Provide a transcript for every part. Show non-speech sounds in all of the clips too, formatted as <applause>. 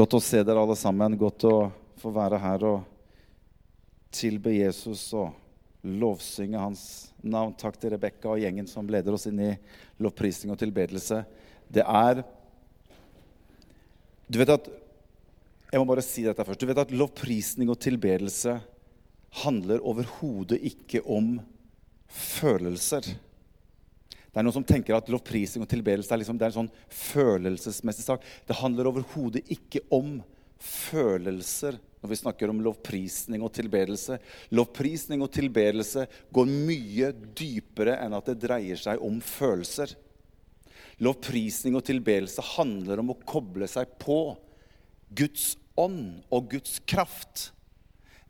Godt å se dere alle sammen. Godt å få være her og tilbe Jesus og lovsynge hans navn. Takk til Rebekka og gjengen som leder oss inn i lovprisning og tilbedelse. Det er Du vet at Jeg må bare si dette først. Du vet at lovprisning og tilbedelse handler overhodet ikke om følelser. Det er noen som tenker at lovprisning og tilbedelse er, liksom, er en sånn følelsesmessig sak. Det handler overhodet ikke om følelser når vi snakker om lovprisning og tilbedelse. Lovprisning og tilbedelse går mye dypere enn at det dreier seg om følelser. Lovprisning og tilbedelse handler om å koble seg på Guds ånd og Guds kraft.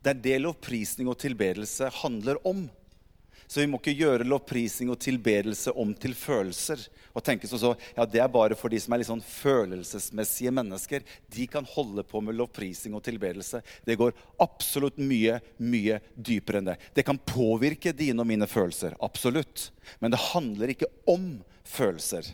Det er det lovprisning og tilbedelse handler om. Så vi må ikke gjøre lovprisning og tilbedelse om til følelser. Og tenke sånn så, ja, Det er bare for de som er litt sånn følelsesmessige mennesker. De kan holde på med lovprisning og tilbedelse. Det går absolutt mye, mye dypere enn det. Det kan påvirke dine og mine følelser. Absolutt. Men det handler ikke om følelser.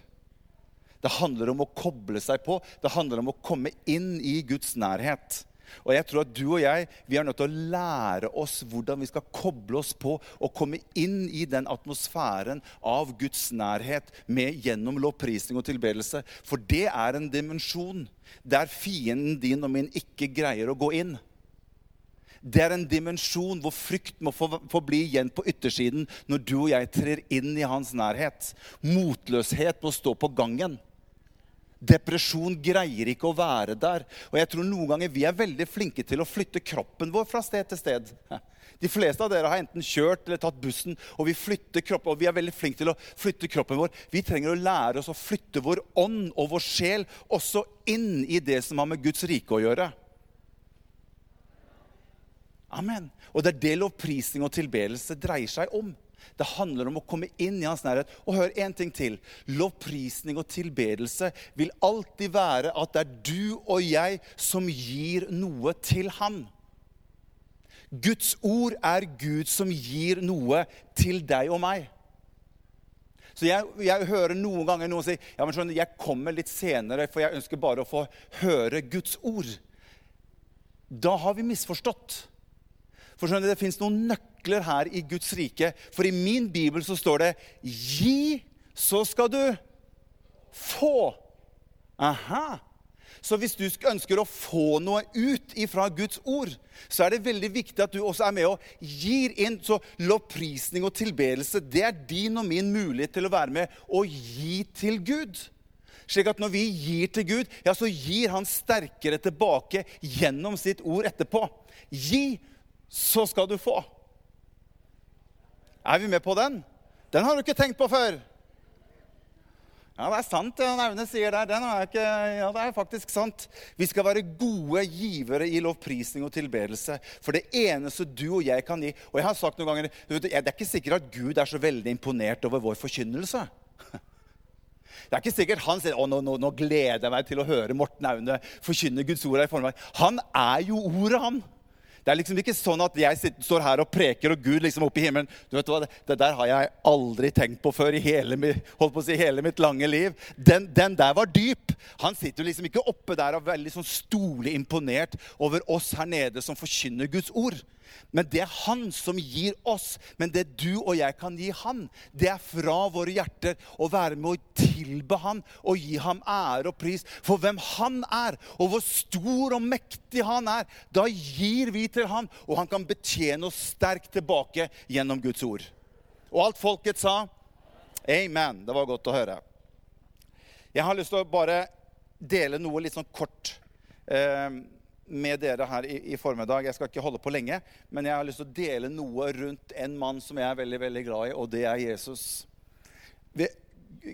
Det handler om å koble seg på. Det handler om å komme inn i Guds nærhet. Og jeg tror at du og jeg vi er nødt til å lære oss hvordan vi skal koble oss på og komme inn i den atmosfæren av Guds nærhet med, gjennom lovprisning og tilbedelse. For det er en dimensjon der fienden din og min ikke greier å gå inn. Det er en dimensjon hvor frykt må få, bli igjen på yttersiden når du og jeg trer inn i hans nærhet. Motløshet må stå på gangen. Depresjon greier ikke å være der. Og jeg tror noen ganger vi er veldig flinke til å flytte kroppen vår fra sted til sted. <laughs> De fleste av dere har enten kjørt eller tatt bussen, og vi flytter kroppen, og vi er veldig flinke til å flytte kroppen vår. Vi trenger å lære oss å flytte vår ånd og vår sjel også inn i det som har med Guds rike å gjøre. Amen. Og det er det lovprisning og tilbedelse dreier seg om. Det handler om å komme inn i hans nærhet. Og hør en ting til. Lovprisning og tilbedelse vil alltid være at det er du og jeg som gir noe til ham. Guds ord er Gud som gir noe til deg og meg. Så jeg, jeg, hører noen ganger noen si ja, men skjønner, jeg kommer litt senere, for jeg ønsker bare å få høre Guds ord. Da har vi misforstått. For skjønner, Det fins noen nøkler her i Guds rike. For i min bibel så står det 'Gi, så skal du få'. Aha. Så hvis du ønsker å få noe ut ifra Guds ord, så er det veldig viktig at du også er med og gir inn. Så lovprisning og tilbedelse, det er din og min mulighet til å være med og gi til Gud. Slik at når vi gir til Gud, ja, så gir han sterkere tilbake gjennom sitt ord etterpå. Gi, så skal du få. Er vi med på den? Den har du ikke tenkt på før. Ja, det er sant, det Aune sier der. Den er ikke, ja, det er faktisk sant. Vi skal være gode givere i lovprisning og tilbedelse. For det eneste du og jeg kan gi Og jeg har sagt noen ganger Det er ikke sikkert at Gud er så veldig imponert over vår forkynnelse. <laughs> Det er ikke sikkert han sier å, nå, nå, nå gleder jeg meg til å høre Morten Aune forkynne Guds ord. Han er jo ordet, han. Det er liksom ikke sånn at jeg står her og preker, og Gud liksom oppe i himmelen du vet hva, det, der har jeg aldri tenkt på før i hele, holdt på å si, hele mitt lange liv. Den, den, der var dyp. Han sitter jo liksom ikke oppe der og er veldig sånn stolig imponert over oss her nede som forkynner Guds ord. Men det er han som gir oss. Men det du og jeg kan gi han, det er fra våre hjerter å være med å tilbe han og gi ham ære og pris for hvem han er, og hvor stor og mektig han er. Da gir vi til han, og han kan betjene oss sterkt tilbake gjennom Guds ord. Og alt folket sa amen. Det var godt å høre. Jeg har lyst til å bare dele noe litt sånn kort. Eh, med dere her i, i, formiddag. Jeg skal ikke holde på lenge, men jeg har lyst til å dele noe rundt en mann som jeg er veldig veldig glad i, og det er Jesus. Vi,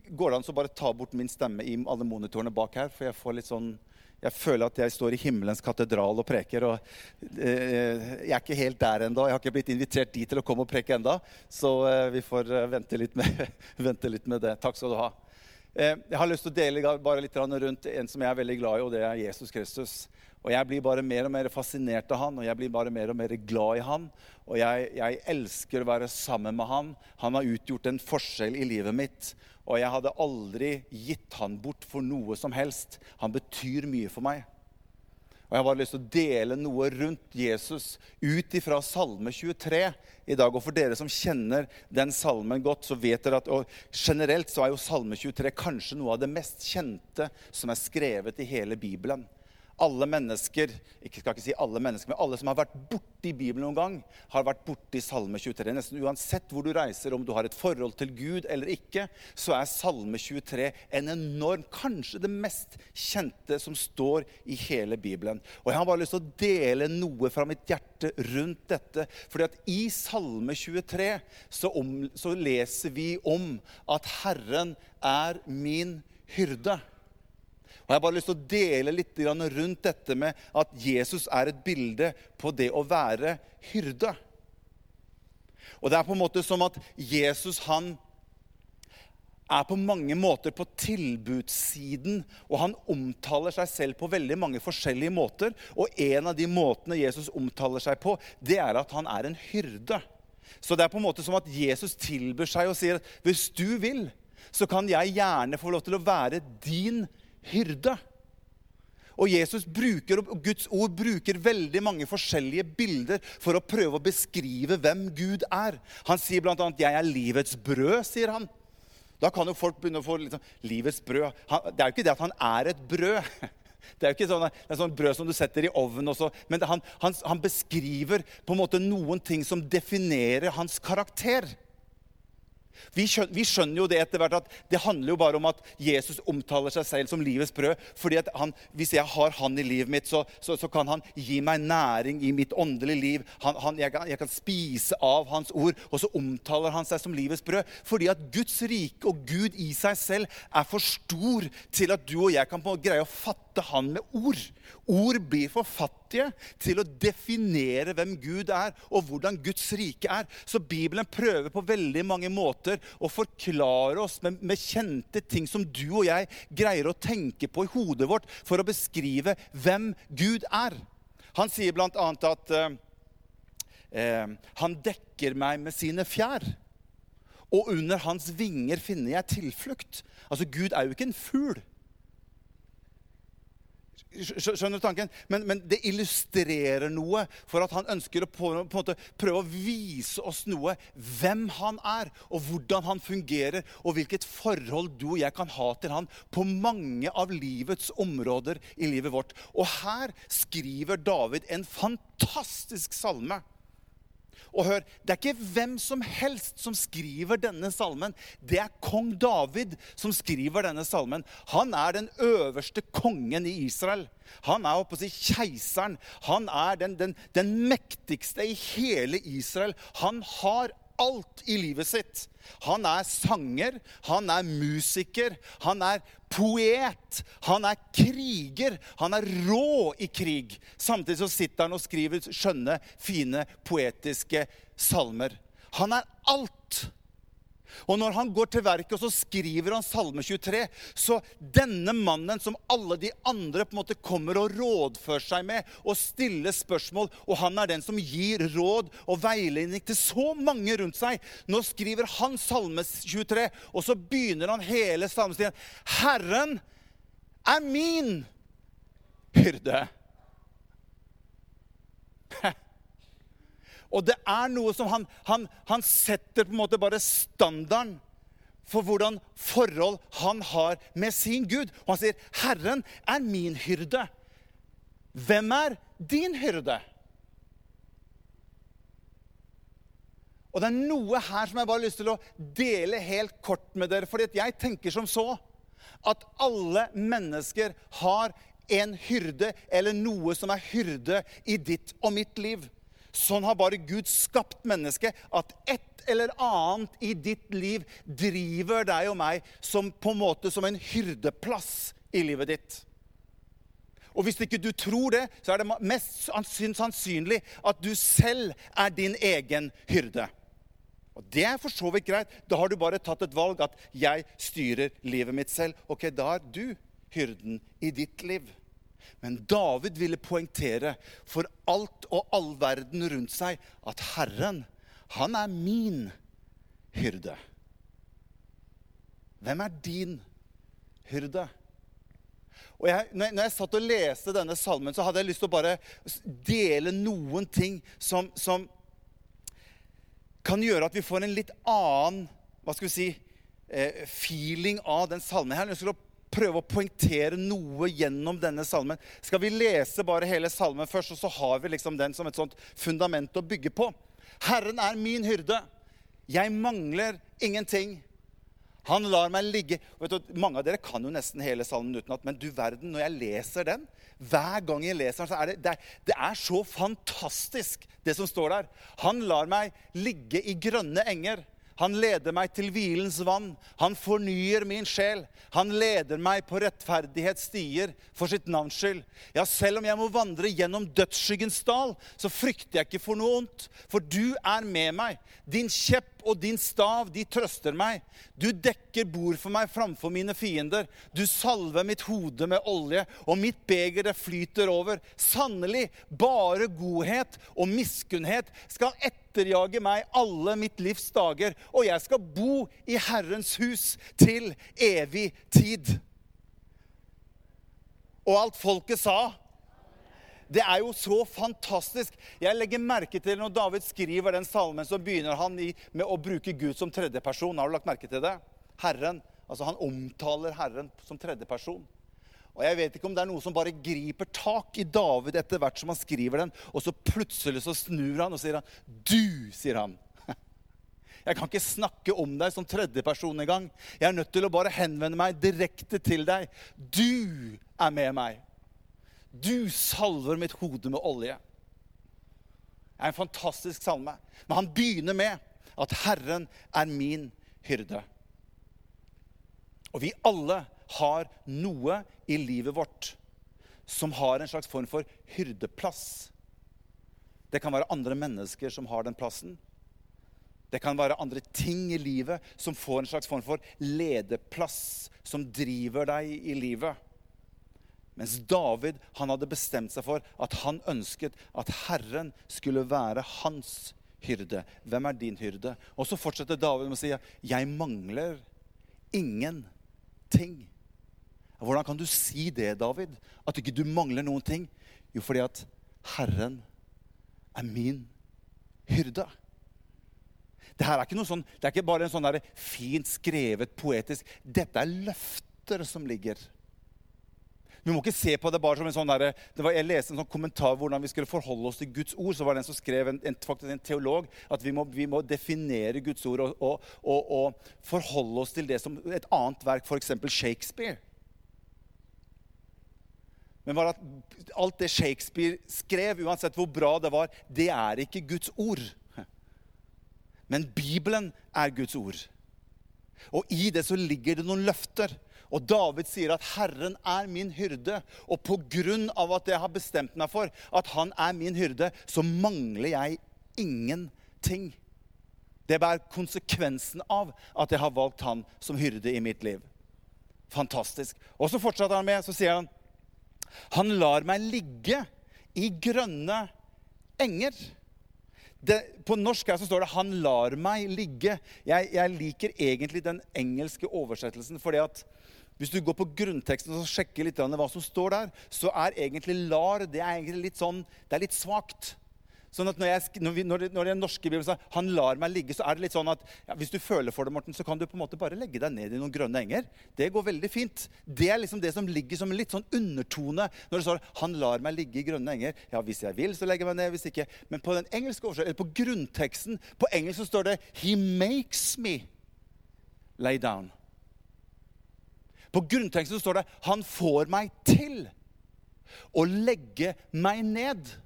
går det an å bare ta bort min stemme i alle monitorene bak her? For jeg får litt sånn jeg føler at jeg står i himmelens katedral og preker. og eh, Jeg er ikke helt der ennå. Jeg har ikke blitt invitert dit til å komme og preke enda, Så eh, vi får eh, vente litt, med, <laughs> vente litt, med, det. Takk skal du ha. Eh, jeg har lyst til å dele bare litt rundt en som jeg er veldig glad i, og det er Jesus Kristus. Og jeg blir bare mer og mer fascinert av han, og jeg blir bare mer og mer glad i han. Og jeg, jeg, elsker å være sammen med han. Han har utgjort en forskjell i livet mitt. Og jeg hadde aldri gitt han bort for noe som helst. Han betyr mye for meg. Og Jeg har bare lyst til å dele noe rundt Jesus ut ifra Salme 23 i dag. Og for dere som kjenner den salmen godt, så vet dere at generelt så er jo Salme 23 kanskje noe av det mest kjente som er skrevet i hele Bibelen alle mennesker ikke skal ikke si alle mennesker, men alle som har vært borti Bibelen noen gang, har vært borti Salme 23. Nesten uansett hvor du reiser, om du har et forhold til Gud eller ikke, så er Salme 23 en enorm, kanskje det mest kjente som står i hele Bibelen. Og Jeg har bare lyst til å dele noe fra mitt hjerte rundt dette. fordi at i Salme 23 så, om, så leser vi om at Herren er min hyrde. Og Jeg har bare lyst til å dele litt rundt dette med at Jesus er et bilde på det å være hyrde. Og Det er på en måte som at Jesus han er på mange måter på tilbudssiden, og han omtaler seg selv på veldig mange forskjellige måter. Og en av de måtene Jesus omtaler seg på, det er at han er en hyrde. Så det er på en måte som at Jesus tilbyr seg og sier at hvis du vil, så kan jeg gjerne få lov til å være din hyrde hyrde. Og Jesus bruker, og Guds ord bruker veldig mange forskjellige bilder for å prøve å beskrive hvem Gud er. Han sier bl.a.: 'Jeg er livets brød', sier han. Da kan jo folk begynne å få liksom, livets brød. Han, det er jo ikke det at han er et brød. <laughs> Det er jo ikke sånn, det er sånn brød som du setter i ovnen. Også. Men han, han, han beskriver på en måte noen ting som definerer hans karakter. Vi skjønner, vi skjønner, jo det etter hvert at det handler jo bare om at Jesus omtaler seg selv som livets brød. fordi at han, Hvis jeg har han i livet mitt, så, så, så kan han gi meg næring i mitt åndelige liv. Han, han, jeg, kan, jeg, kan, spise av hans ord. Og så omtaler han seg som livets brød. Fordi at Guds rike og Gud i seg selv er for stor til at du og jeg kan greie å fatte han med ord. Ord blir for fattige til å definere hvem Gud er, og hvordan Guds rike er. Så Bibelen prøver på veldig mange måter å forklare oss med, med kjente ting som du og jeg greier å tenke på i hodet vårt for å beskrive hvem Gud er. Han sier bl.a. at eh, eh, han dekker meg med sine fjær. Og under hans vinger finner jeg tilflukt. Altså, Gud er jo ikke en fugl. Skjønner du tanken? Men, men, det illustrerer noe for at han ønsker å på, på prøve å vise oss noe. Hvem han er, og hvordan han fungerer, og hvilket forhold du og jeg kan ha til han på mange av livets områder i livet vårt. Og her skriver David en fantastisk salme og hør, det er ikke hvem som helst som skriver denne salmen. Det er kong David som skriver denne salmen. Han er den øverste kongen i Israel. Han er oppe å si keiseren. Han er den, den, den mektigste i hele Israel. Han har alt i livet sitt. Han er sanger, han er musiker, han er poet, han er kriger. Han er rå i krig. Samtidig så sitter han og skriver skjønne, fine, poetiske salmer. Han er alt. Og når han går til verket og så skriver han Salme 23, så denne mannen som alle de andre på en måte kommer og rådfører seg med og stiller spørsmål, og han er den som gir råd og veiledning til så mange rundt seg Nå skriver han Salme 23, og så begynner han hele salmestien. Herren er min hyrde. Og det er noe som han, han, han setter på en måte bare standarden for hvordan forhold han har med sin Gud. Og han sier, 'Herren er min hyrde'. Hvem er din hyrde? Og det er noe her som jeg bare har lyst til å dele helt kort med dere. fordi jeg tenker som så at alle mennesker har en hyrde eller noe som er hyrde i ditt og mitt liv. Sånn har bare Gud skapt mennesket. At et eller annet i ditt liv driver deg og meg som på en måte som en hyrdeplass i livet ditt. Og Hvis ikke du tror det, så er det mest sannsynlig at du selv er din egen hyrde. Og Det er for så vidt greit. Da har du bare tatt et valg at 'jeg styrer livet mitt selv'. Ok, Da er du hyrden i ditt liv. Men David ville poengtere for alt og all verden rundt seg at Herren, han er min hyrde. Hvem er din hyrde? Og jeg, når, jeg, satt og leste denne salmen, så hadde jeg lyst til å bare dele noen ting som, som kan gjøre at vi får en litt annen hva skal vi si, eh, feeling av den salmen. Jeg har lyst til å prøve å poengtere noe gjennom denne salmen. Skal vi lese bare hele salmen først, og så har vi liksom den som et sånt fundament å bygge på. Herren er min hyrde. Jeg mangler ingenting. Han lar meg ligge du, Mange av dere kan jo nesten hele salmen utenat, men du verden, når jeg leser den Hver gang jeg leser den, så er det, det, det er så fantastisk, det som står der. Han lar meg ligge i grønne enger. Han leder meg til hvilens vann. Han fornyer min sjel. Han leder meg på rettferdighetsstier for sitt navns skyld. Ja, selv om jeg må vandre gjennom dødsskyggens dal, så frykter jeg ikke for noe ondt. For du er med meg. Din kjepp og din stav, de trøster meg. Du dekker bord for meg framfor mine fiender. Du salver mitt hode med olje, og mitt beger det flyter over. Sannelig, bare godhet og miskunnhet skal etterjage meg alle mitt livs dager, og jeg skal bo i Herrens hus til evig tid. Og alt folket sa det er jo så fantastisk. Jeg legger merke til når David skriver den salmen, så begynner han med å bruke Gud som tredjeperson. Har du lagt merke til det? Herren. Altså Han omtaler Herren som tredjeperson. Og Jeg vet ikke om det er noe som bare griper tak i David etter hvert som han skriver den, og så plutselig så snur han og sier han, 'Du', sier han. <laughs> Jeg kan ikke snakke om deg som tredjeperson engang. Jeg er nødt til å bare henvende meg direkte til deg. Du er med meg. Du salver mitt hode med olje. Det er en fantastisk salme. Men han begynner med at Herren er min hyrde. Og vi alle har noe i livet vårt som har en slags form for hyrdeplass. Det kan være andre mennesker som har den plassen. Det kan være andre ting i livet som får en slags form for lederplass, som driver deg i livet. Mens David han hadde bestemt seg for at han ønsket at Herren skulle være hans hyrde. Hvem er din hyrde? Og så fortsetter David med å si jeg mangler ingenting. Hvordan kan du si det, David? At ikke du mangler noen ting? Jo, fordi at Herren er min hyrde. Det her er ikke, sånn, det er ikke bare en sånn der fint skrevet, poetisk Dette er løfter som ligger vi må ikke se på det bare som en sånn der, var, Jeg leste en sånn kommentar hvordan vi skulle forholde oss til Guds ord. Så var det en som skrev, en, en, faktisk en teolog, at vi må, vi må, definere Guds ord og, og, og, og, forholde oss til det som et annet verk, f.eks. Shakespeare. Men var at alt det Shakespeare skrev, uansett hvor bra det var, det er ikke Guds ord. Men Bibelen er Guds ord. Og i det så ligger det noen løfter. Og David sier at 'Herren er min hyrde'. Og på grunn av at jeg har bestemt meg for at han er min hyrde, så mangler jeg ingenting. Det bærer konsekvensen av at jeg har valgt han som hyrde i mitt liv. Fantastisk. Og så fortsetter han med, så sier han Han lar meg ligge i grønne enger. Det, på norsk her så står det 'Han lar meg ligge'. Jeg, jeg liker egentlig den engelske oversettelsen. fordi at hvis du går på grunnteksten og sjekker litt hva som står der, så er egentlig 'lar' det er egentlig litt sånn, det er litt svakt. Sånn at når, jeg, når, vi, når, når den norske Bibelen sier 'han lar meg ligge', så er det litt sånn at ja, hvis du føler for det, Morten, så kan du på en måte bare legge deg ned i noen grønne enger. Det går veldig fint. Det er liksom det som ligger som en litt sånn undertone når det står 'han lar meg ligge i grønne enger'. Ja, hvis jeg vil, så legger jeg meg ned. Hvis ikke. Men på den engelske eller på grunnteksten på engelsk så står det 'he makes me lay down'. På grunnteksten så står det 'Han får meg til å legge meg ned'.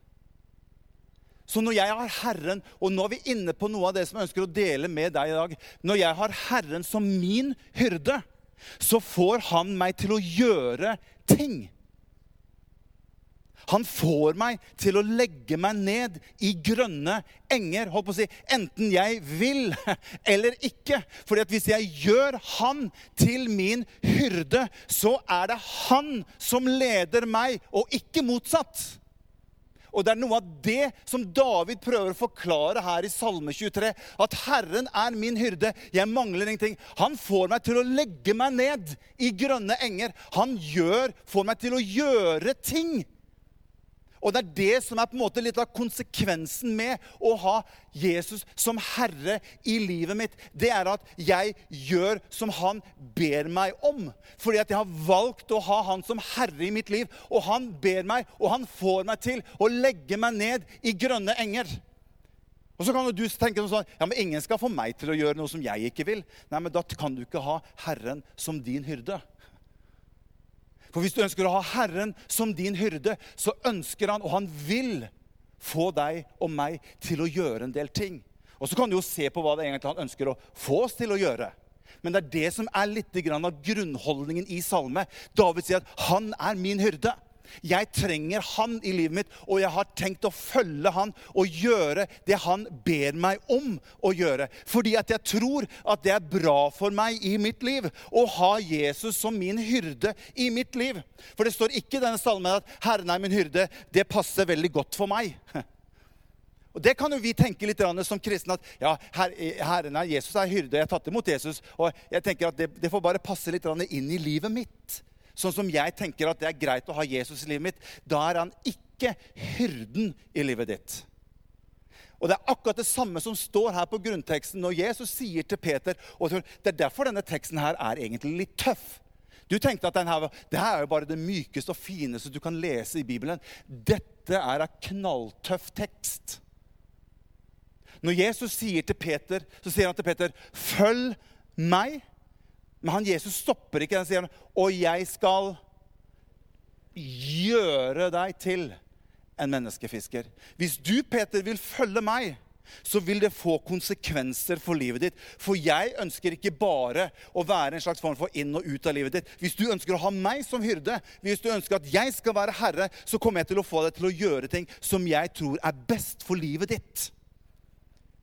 Så når jeg har Herren, og nå er vi inne på noe av det som jeg ønsker å dele med deg i dag Når jeg har Herren som min hyrde, så får han meg til å gjøre ting. Han får meg til å legge meg ned i grønne enger. holdt på å si, Enten jeg vil <laughs> eller ikke. Fordi at hvis jeg gjør han til min hyrde, så er det han som leder meg, og ikke motsatt. Og det er noe av det som David prøver å forklare her i Salme 23. At Herren er min hyrde, jeg mangler ingenting. Han får meg til å legge meg ned i grønne enger. Han gjør, får meg til å gjøre ting og det er det som er på en måte litt av konsekvensen med å ha Jesus som herre i livet mitt. Det er at jeg gjør som han ber meg om. Fordi at jeg har valgt å ha han som herre i mitt liv. Og han ber meg, og han får meg til å legge meg ned i grønne enger. Og så kan du tenke sånn ja, men ingen skal få meg til å gjøre noe som jeg ikke vil. Nei, men Da kan du ikke ha Herren som din hyrde. For hvis du ønsker å ha Herren som din hyrde, så ønsker han, og han vil, få deg og meg til å gjøre en del ting. Og så kan du jo se på hva det egentlig han ønsker å få oss til å gjøre. Men det er det som er litt av grunnholdningen i salme. David sier at 'han er min hyrde'. Jeg trenger han i livet mitt, og jeg har tenkt å følge han og gjøre det han ber meg om å gjøre. Fordi at jeg tror at det er bra for meg i mitt liv å ha Jesus som min hyrde i mitt liv. For det står ikke i denne salmen at 'Herren er min hyrde'. Det passer veldig godt for meg. <laughs> Og Det kan jo vi tenke litt som kristne. at ja, Herren er Jesus er hyrde. Jeg har tatt imot Jesus. Og jeg tenker at det, det får bare passe litt inn i livet mitt sånn som jeg tenker at det er greit å ha Jesus i livet mitt, da er han ikke hyrden i livet ditt. Og Det er akkurat det samme som står her på grunnteksten når Jesus sier til Peter og Det er derfor denne teksten her er egentlig litt tøff. Du tenkte at denne, det her er jo bare det mykeste og fineste du kan lese i Bibelen. Dette er en knalltøff tekst. Når Jesus sier til Peter, så sier han til Peter, 'Følg meg'. Men han Jesus stopper ikke. Han sier og jeg skal gjøre deg til en menneskefisker. Hvis du, Peter, vil følge meg, så vil det få konsekvenser for livet ditt. For jeg ønsker ikke bare å være en slags form for inn og ut av livet ditt. Hvis du ønsker å ha meg som hyrde, hvis du ønsker at jeg skal være herre, så kommer jeg til å få deg til å gjøre ting som jeg tror er best for livet ditt.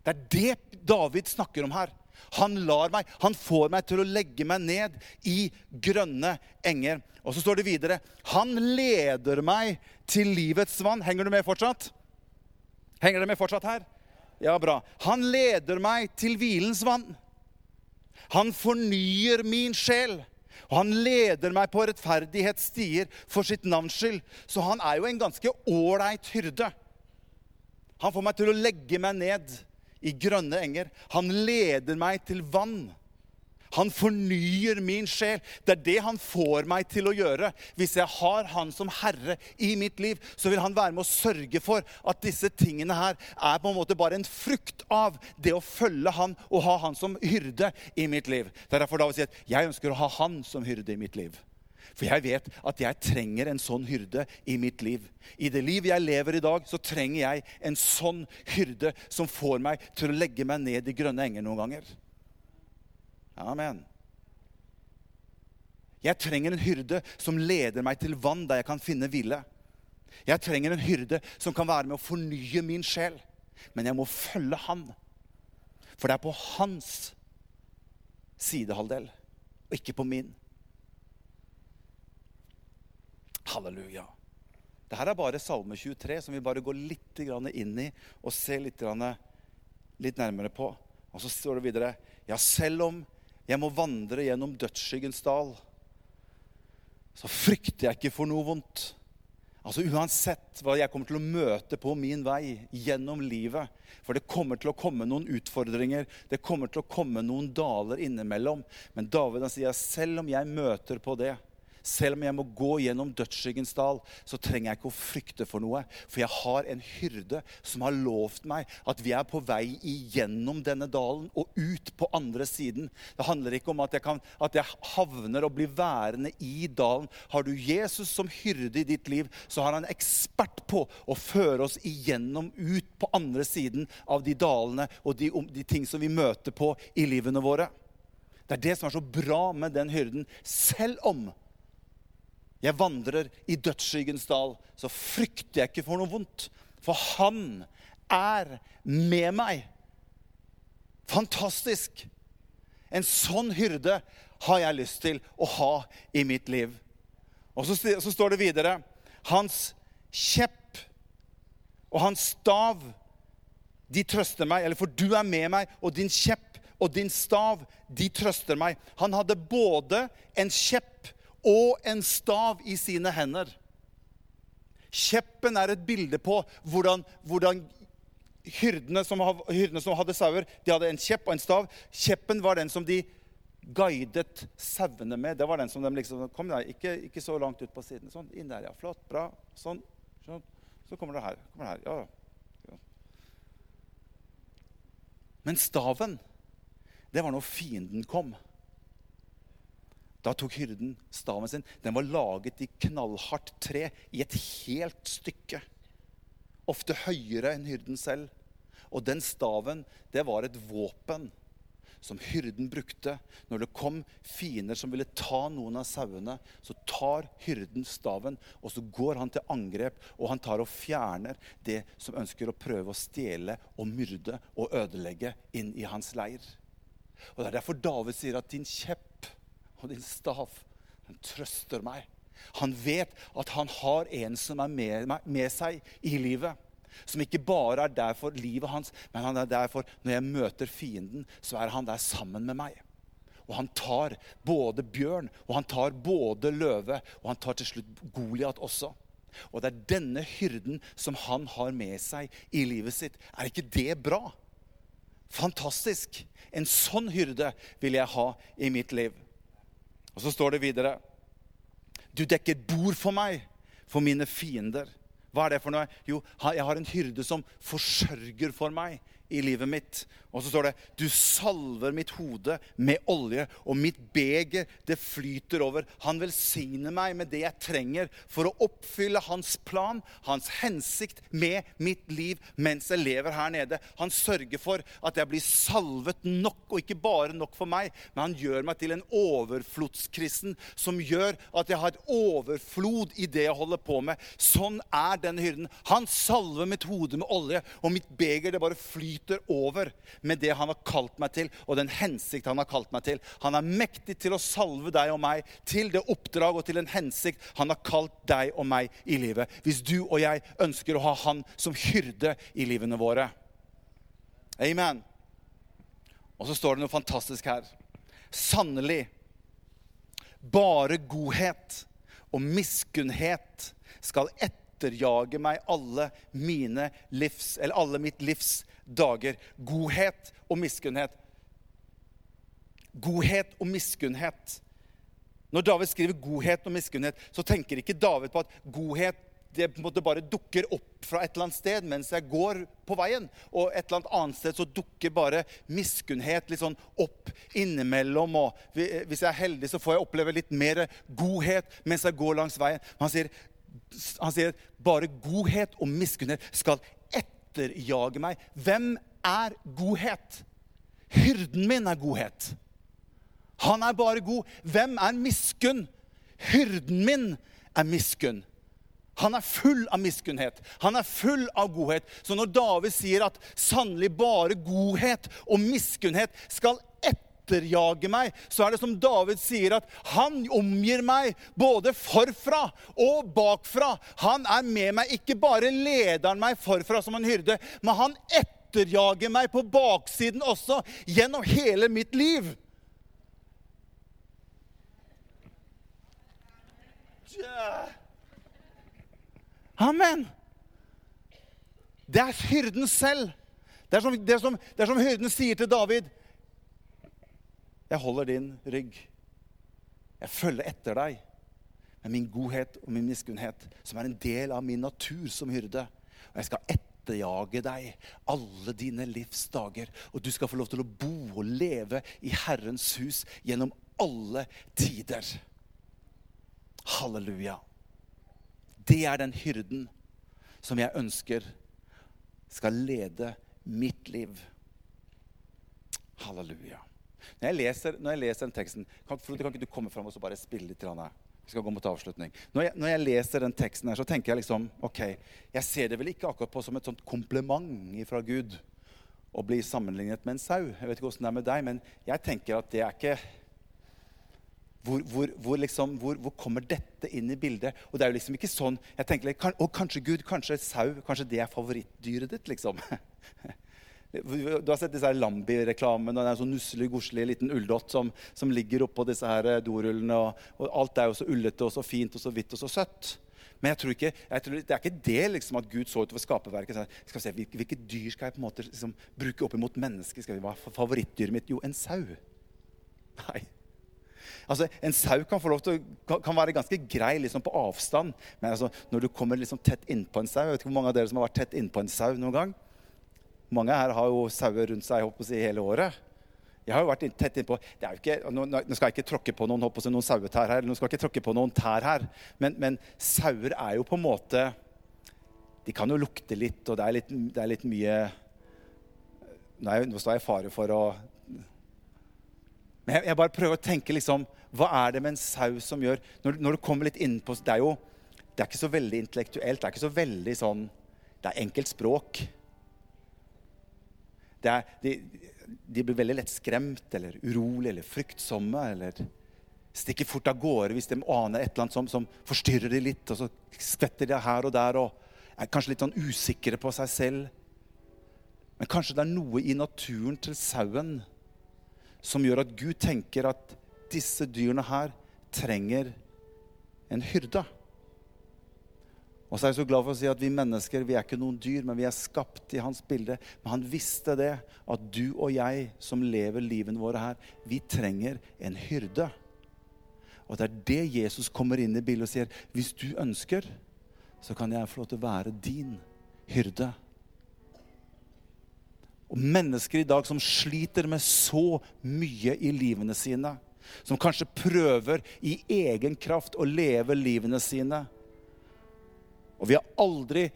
Det er det David snakker om her. Han lar meg, han får meg til å legge meg ned i grønne enger. Og så står det videre Han leder meg til livets vann. Henger du med fortsatt? Henger du med fortsatt her? Ja, bra. Han leder meg til hvilens vann. Han fornyer min sjel. Og han leder meg på rettferdighetsstier for sitt navns skyld. Så han er jo en ganske ålreit hyrde. Han får meg til å legge meg ned i grønne enger. Han leder meg til vann. Han fornyer min sjel. Det er det han får meg til å gjøre. Hvis jeg har han som herre i mitt liv, så vil han være med å sørge for at disse tingene her er på en måte bare en frukt av det å følge han og ha han som hyrde i mitt liv. Det er derfor David sier at jeg ønsker å ha han som hyrde i mitt liv. For jeg vet at jeg trenger en sånn hyrde i mitt liv. I det livet jeg lever i dag, så trenger jeg en sånn hyrde som får meg til å legge meg ned i grønne enger noen ganger. Amen. Jeg trenger en hyrde som leder meg til vann der jeg kan finne hvile. Jeg trenger en hyrde som kan være med å fornye min sjel. Men jeg må følge han. For det er på hans sidehalvdel, og ikke på min. Halleluja. Dette er bare Salme 23, som vi bare går litt inn i og ser litt, litt nærmere på. Og så står det videre Ja, selv om jeg må vandre gjennom dødsskyggens dal, så frykter jeg ikke for noe vondt. Altså Uansett hva jeg kommer til å møte på min vei gjennom livet For det kommer til å komme noen utfordringer, det kommer til å komme noen daler innimellom. Men David han sier selv om jeg møter på det, selv om jeg må gå gjennom dødsskyggens dal, så trenger jeg ikke å frykte for noe. For jeg har en hyrde som har lovt meg at vi er på vei igjennom denne dalen og ut på andre siden. Det handler ikke om at jeg, kan, at jeg havner og blir værende i dalen. Har du Jesus som hyrde i ditt liv, så har han ekspert på å føre oss igjennom ut på andre siden av de dalene og de, de ting som vi møter på i livene våre. Det er det som er så bra med den hyrden, selv om jeg vandrer i dødsskyggens dal, så frykter jeg ikke for noe vondt. For han er med meg. Fantastisk! En sånn hyrde har jeg lyst til å ha i mitt liv. Og så, så står det videre Hans kjepp og hans stav, de trøster meg. Eller for du er med meg, og din kjepp og din stav, de trøster meg. Han hadde både en kjepp og en stav i sine hender. Kjeppen er et bilde på hvordan, hvordan hyrdene, som, hyrdene som hadde sauer, de hadde en kjepp og en stav. Kjeppen var den som de guidet sauene med. Det var den som de liksom Kom der, ikke, ikke, så langt ut på siden. Sånn, inn der, ja. Flott, bra. Sånn. sånn. Så kommer det her. Kommer det her. Ja. ja. Men staven, det var når fienden kom. Da tok hyrden staven sin. Den var laget i knallhardt tre i et helt stykke. Ofte høyere enn hyrden selv. Og den staven, det var et våpen som hyrden brukte. Når det kom fiender som ville ta noen av sauene, så tar hyrden staven, og så går han til angrep, og han tar og fjerner det som ønsker å prøve å stjele og myrde og ødelegge inn i hans leir. Og Det er derfor David sier at din kjepp og din stav den trøster meg. Han vet at han har en som er med, med seg i livet. Som ikke bare er der for livet hans, men han er der for når jeg møter fienden, så er han der sammen med meg. Og han tar både bjørn, og han tar både løve, og han tar til slutt Goliat også. Og det er denne hyrden som han har med seg i livet sitt. Er ikke det bra? Fantastisk! En sånn hyrde vil jeg ha i mitt liv. Og så står det videre Du dekker bord for meg, for mine fiender. Hva er det for noe? Jo, jeg har en hyrde som forsørger for meg i livet mitt. Og så står det Du salver mitt hode med olje, og mitt beger, det flyter over. Han velsigner meg med det jeg trenger for å oppfylle hans plan, hans hensikt med mitt liv mens jeg lever her nede. Han sørger for at jeg blir salvet nok, og ikke bare nok for meg, men han gjør meg til en overflodskristen som gjør at jeg har et overflod i det jeg holder på med. Sånn er den hyrden. Han salver mitt hode med olje, og mitt beger det bare flyter over med det han har kalt meg til, og den hensikt han har kalt meg til. Han er mektig til å salve deg og meg til det oppdrag og til den hensikt han har kalt deg og meg i livet. Hvis du og jeg ønsker å ha han som hyrde i livene våre. Amen. Og så står det noe fantastisk her. Sannelig, bare godhet og miskunnhet skal etterjage meg alle livs, alle mitt livs dager. Godhet og miskunnhet. Godhet og miskunnhet. Når David skriver godhet og miskunnhet, så tenker ikke David på at godhet det på en måte bare dukker opp fra et eller annet sted mens jeg går på veien. Og et eller annet sted så dukker bare miskunnhet litt sånn opp innimellom. Og hvis jeg er heldig, så får jeg oppleve litt mer godhet mens jeg går langs veien. Han sier, han sier bare godhet og miskunnhet skal etterjage meg. Hvem er godhet? Hyrden min er godhet. Han er bare god. Hvem er miskunn? Hyrden min er miskunn. Han er full av miskunnhet. Han er full av godhet. Så når David sier at sannelig bare godhet og miskunnhet skal etterjage meg, så er det som David sier, at han omgir meg både forfra og bakfra. Han er med meg. Ikke bare leder meg forfra som en hyrde, men han etterjager meg på baksiden også, gjennom hele mitt liv. Amen. Det er hyrden selv. Det er, som, det, er som, det er som hyrden sier til David. Jeg holder din rygg. Jeg følger etter deg med min godhet og min miskunnhet, som er en del av min natur som hyrde. Og jeg skal etterjage deg alle dine livs dager. Og du skal få lov til å bo og leve i Herrens hus gjennom alle tider. Halleluja. Det er den hyrden som jeg ønsker skal lede mitt liv. Halleluja. Når jeg leser, når jeg leser den teksten kan, Frode, kan ikke du komme fram og bare spille litt? Vi skal gå mot avslutning. Når jeg, når jeg, leser den teksten, her, så tenker jeg liksom ok, Jeg ser det vel ikke akkurat på som et sånt kompliment fra Gud å bli sammenlignet med en sau. Jeg vet ikke hvordan det er med deg, men jeg tenker at det er ikke Hvor, hvor, hvor, liksom, hvor, kommer dette inn i bildet? Og det er jo liksom ikke sånn jeg tenker, kan, Og kanskje Gud, kanskje sau, kanskje det er favorittdyret ditt, liksom. <laughs> Du har sett disse Lambi-reklamene. Det er en sånn nusselig, godslig liten ulldott som, som, ligger oppå disse her eh, dorullene. Og, og, alt er jo så ullete og så fint og så hvitt og så søtt. Men jeg tror ikke, jeg tror, det er ikke det liksom at Gud så utover skaperverket. Skal vi se, hvilke, hvilke, dyr skal jeg på en måte liksom, bruke opp imot mennesker? Skal vi er favorittdyret mitt? Jo, en sau. Nei. Altså, En sau kan, til, kan, være ganske grei liksom på avstand. Men altså, når du kommer liksom tett innpå en sau Jeg vet ikke hvor mange av dere som har vært tett innpå en sau noen gang. Mange her har jo sauer rundt seg håper si, hele året. Jeg har jo vært tett innpå det er jo ikke, nå, skal jeg ikke tråkke på noen, håper noen sauetær her. nå skal jeg ikke tråkke på noen tær her, Men, men, sauer er jo på en måte De kan jo lukte litt, og det er litt, det er litt mye Nei, Nå står jeg i fare for å Men jeg, jeg, bare prøver å tenke liksom Hva er det med en sau som gjør Når, når du kommer litt innpå Det er jo det er ikke så veldig intellektuelt. Det er ikke så veldig sånn Det er enkelt språk. Er, de, de, blir veldig lett skremt eller urolige eller fryktsomme. Eller stikker fort av gårde hvis de aner et eller annet som, som forstyrrer dem litt. Og så skvetter de her og der og er kanskje litt sånn usikre på seg selv. Men kanskje det er noe i naturen til sauen som gjør at Gud tenker at disse dyrene her trenger en hyrde. Og så er jeg så glad for å si at vi mennesker vi er ikke noen dyr, men vi er skapt i hans bilde. Men han visste det, at du og jeg som lever livene våre her, vi trenger en hyrde. Og det er det Jesus kommer inn i bildet og sier. Hvis du ønsker, så kan jeg få lov til å være din hyrde. Og mennesker i dag som sliter med så mye i livene sine, som kanskje prøver i egen kraft å leve livene sine, og vi har aldri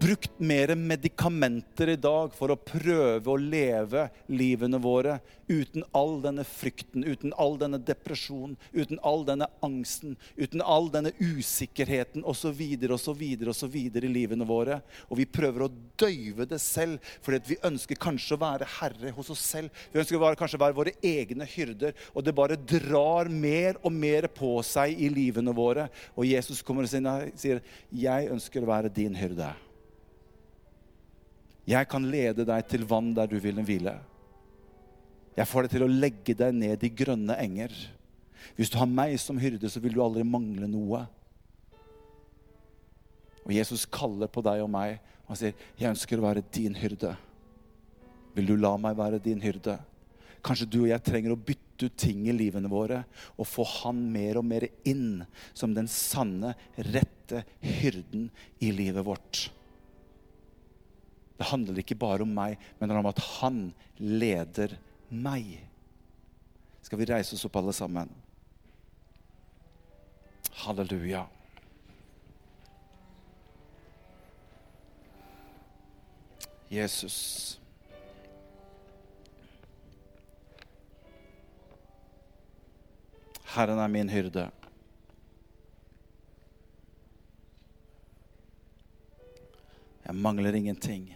brukt mer medikamenter i dag for å prøve å leve livene våre uten all denne frykten, uten all denne depresjonen, uten all denne angsten, uten all denne usikkerheten osv. osv. osv. i livene våre. Og vi prøver å døyve det selv fordi vi ønsker kanskje å være herre hos oss selv. Vi ønsker å kanskje være våre egne hyrder, og det bare drar mer og mer på seg i livene våre. Og Jesus kommer og sier, 'Jeg ønsker å være din hyrde'. Jeg kan lede deg til vann der du vil hvile. Jeg får deg til å legge deg ned i grønne enger. Hvis du har meg som hyrde, så vil du aldri mangle noe. Og Jesus kaller på deg og meg og sier, 'Jeg ønsker å være din hyrde'. Vil du la meg være din hyrde? Kanskje du og jeg trenger å bytte ut ting i livene våre og få han mer og mer inn som den sanne, rette hyrden i livet vårt. Det handler ikke bare om meg, men om at han leder meg. Skal vi reise oss opp, alle sammen? Halleluja. Jesus. Herren er min hyrde. Jeg mangler ingenting.